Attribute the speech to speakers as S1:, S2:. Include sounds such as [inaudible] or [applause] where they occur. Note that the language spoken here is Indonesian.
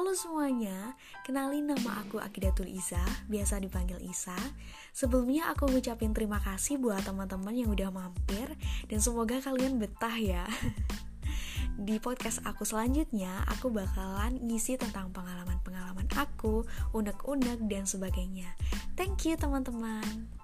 S1: Halo semuanya, kenalin nama aku Akidatul Iza, biasa dipanggil Isa. Sebelumnya aku ngucapin terima kasih buat teman-teman yang udah mampir dan semoga kalian betah ya. [laughs] Di podcast aku selanjutnya, aku bakalan ngisi tentang pengalaman-pengalaman aku, unek-unek dan sebagainya. Thank you teman-teman.